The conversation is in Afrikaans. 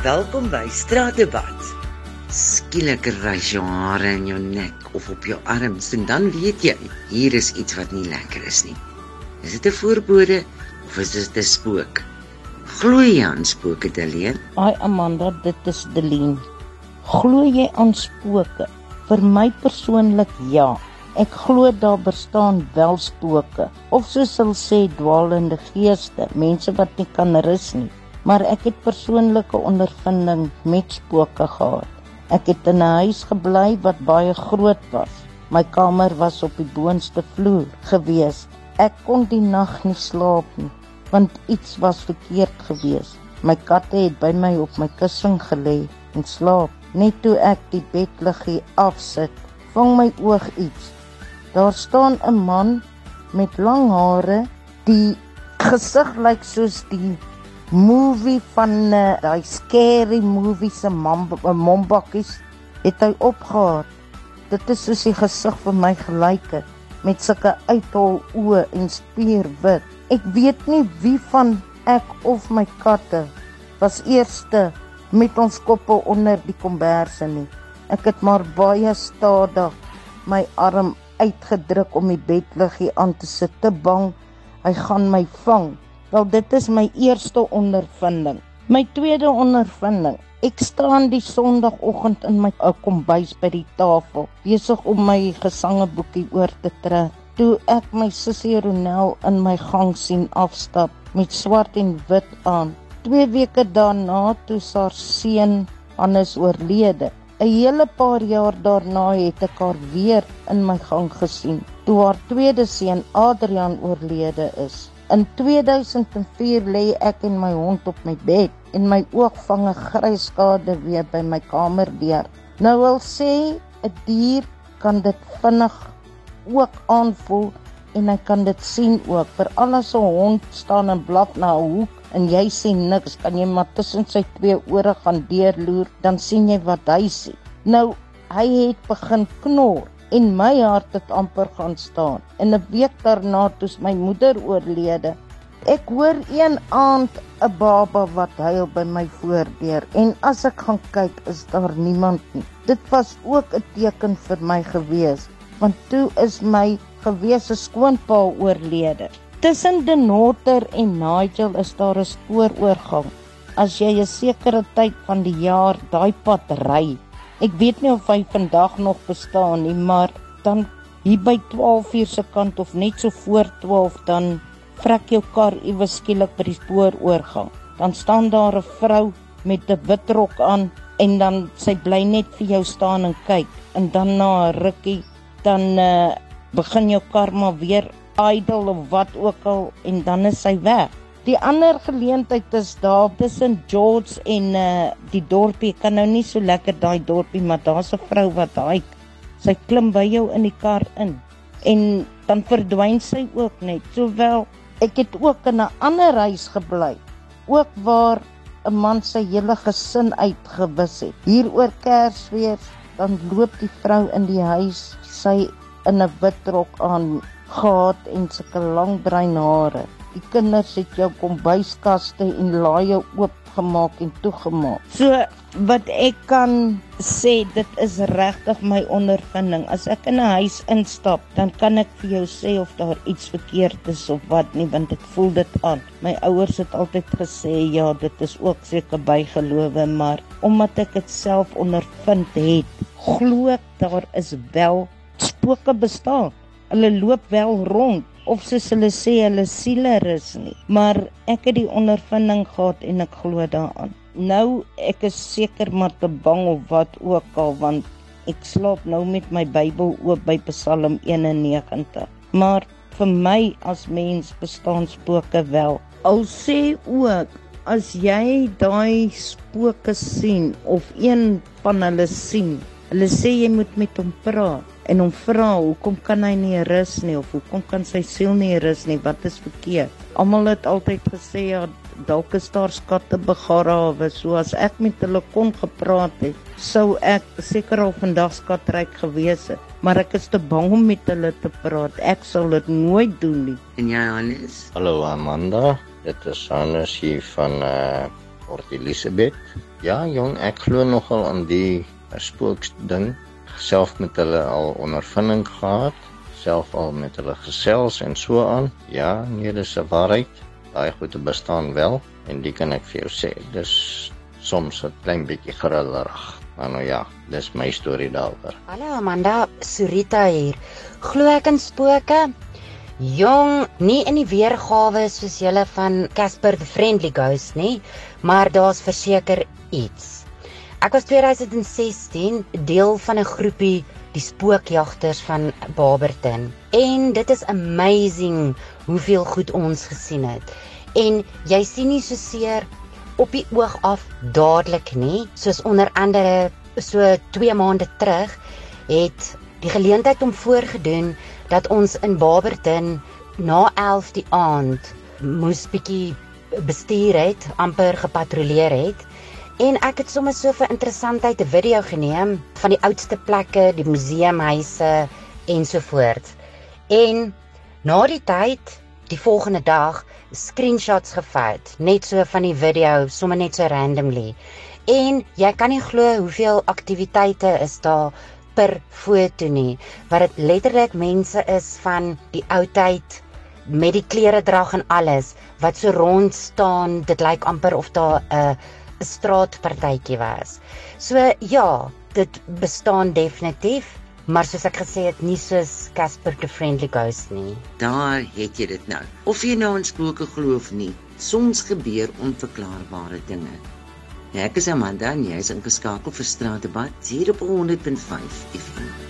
Welkom by Straatdebat. Skielik rys jou hare in jou nek of op jou arms en dan weet jy, hier is iets wat nie lekker is nie. Is dit 'n voorbode of is dit 'n spook? Glo jy aan spooke, Deleen? Ai Amanda, dit is Deleen. Glo jy aan spooke? Vir my persoonlik ja. Ek glo daar bestaan wel spooke of soos hulle sê dwaalende geeste, mense wat nie kan rus nie maar ek het persoonlike ondervinding met spooke gehad. Ek het in 'n huis gebly wat baie groot was. My kamer was op die boonste vloer gewees. Ek kon die nag nie slaap nie want iets was verkeerd gewees. My katte het by my op my kussing gelê en slaap. Net toe ek die bedliggie afsit, vang my oog iets. Daar staan 'n man met lang hare, die gesig lyk soos die movie van uh, daai scary movie se mombakkies het hy opgehaat. Dit is soos die gesig van my gelyke met sulke uithol oë en spierwit. Ek weet nie wie van ek of my katte was eerste met ons koppe onder die komberse nie. Ek het maar baie stadig my arm uitgedruk om die bedliggie aan te sit te bang hy gaan my vang. Wel dit is my eerste ondervinding. My tweede ondervinding. Ek staan die Sondagoggend in my kombuis by die tafel, besig om my gesangeboekie oor te trek. Toe ek my sussie Ronel in my gang sien afstap met swart en wit aan. 2 weke daarna toe haar seun Hannes oorlede. 'n Hele paar jaar daarna het ek haar weer in my gang gesien toe haar tweede seun Adrian oorlede is. In 2004 lê ek en my hond op my bed en my oog vang 'n grys skade weer by my kamerdeur. Nou wil sê 'n dier kan dit vinnig ook aanvoel en hy kan dit sien ook. Vir alles 'n hond staan en blaf na 'n hoek en jy sien niks, kan jy maar tussen sy twee ore gaan deurloer, dan sien jy wat hy sien. Nou hy het begin knor en my hart het amper gaan staan. En 'n week daarna toe my moeder oorlede, ek hoor een aand 'n baba wat huil by my voordeur en as ek gaan kyk, is daar niemand nie. Dit was ook 'n teken vir my gewees, want toe is my gewese skoonpa oorlede. Tussen Denotter en Nigel is daar 'n spooroorgang. As jy 'n sekere tyd van die jaar daai pad ry, Ek weet nie of hy vandag nog bestaan nie, maar dan hier by 12 uur se kant of net so voor 12 dan vrek jou kar iewes skielik by die spooroorgang. Dan staan daar 'n vrou met 'n wit rok aan en dan sy bly net vir jou staan en kyk en dan na 'n rukkie dan uh, begin jou kar maar weer idle of wat ook al en dan is sy weg. Die ander geleentheid is daar tussen George en uh die dorpie. Ek kan nou nie so lekker daai dorpie, maar daar's 'n vrou wat daai sy klim by jou in die kar in en dan verdwyn sy ook net. Sowel ek het ook in 'n ander huis gebly, ook waar 'n man sy hele gesin uitgewis het. Hier oor Kersfees dan loop die vrou in die huis, sy in 'n wit rok aan gehad en sulke lang bruin hare. Die kinders het jou kombuiskaste en laaie oopgemaak en toegemaak. So wat ek kan sê, dit is regtig my ondervinding. As ek in 'n huis instap, dan kan ek vir jou sê of daar iets verkeerd is of wat nie, want ek voel dit aan. My ouers het altyd gesê ja, dit is ook seker bygelowe, maar omdat ek dit self ondervind het, glo ek daar is wel spooke bestaan. Hulle loop wel rond of soos hulle sê hulle siele rus nie. Maar ek het die ondervinding gehad en ek glo daaraan. Nou ek is seker maar te bang of wat ook al want ek slaap nou met my Bybel oop by Psalm 91. Maar vir my as mens bestaan spooke wel. Al sê ook as jy daai spooke sien of een van hulle sien, hulle sê jy moet met hom praat en hom vra hoekom kan hy nie rus nie of hoekom kan sy siel nie rus nie? Wat is verkeerd? Almal het altyd gesê ja dalk is daar skatte begrawe. So as ek met hulle kon gepraat het sou ek seker al vandag skatryk gewees het. Maar ek is te bang om met hulle te praat. Ek sal dit nooit doen nie. En jy Hannes? Hallo Amanda. Dit is Hannes hier van uh Port Elizabeth. Ja, jong, ek glo nogal aan die spooksding. Self met hulle al ondervinding gehad, self al met hulle gesels en so aan. Ja, nee, dis 'n waarheid. Daai goede bestaan wel en dit kan ek vir jou sê. Dis soms 'n klein bietjie gerillerig. Maar nou ja, dis my storie daaroor. Hallo Amanda, Surita hier. Glo ek in spooke? Jong, nie in die weergawe soos julle van Casper the Friendly Ghost nie, maar daar's verseker iets. Ek was 2016 deel van 'n groepie die spookjagters van Barberton en dit is amazing hoeveel goed ons gesien het. En jy sien nie so seer op die oog af dadelik nie, soos onder andere so 2 maande terug het die geleentheid om voorgedoen dat ons in Barberton na 11 die aand moes bietjie bestuur het, amper gepatrolleer het. En ek het sommer so vir interessantheid 'n video geneem van die oudste plekke, die museumhuise ensovoorts. En na die tyd, die volgende dag, screenshots gevat, net so van die video, sommer net so randomly. En jy kan nie glo hoeveel aktiwiteite is daar per foto nie wat dit letterlik mense is van die ou tyd met die klere drag en alles wat so rond staan dit lyk amper of daar 'n 'n straatpartytjie was. So ja, dit bestaan definitief, maar soos ek gesê het, nie soos Casper the Friendly Ghost nie. Daar het jy dit nou. Of jy nou in spooke glo of nie, soms gebeur onverklaarbare dinge. Ek is Amanda en jy is ingeskakel vir Straatdebat hier op 100.5 FM.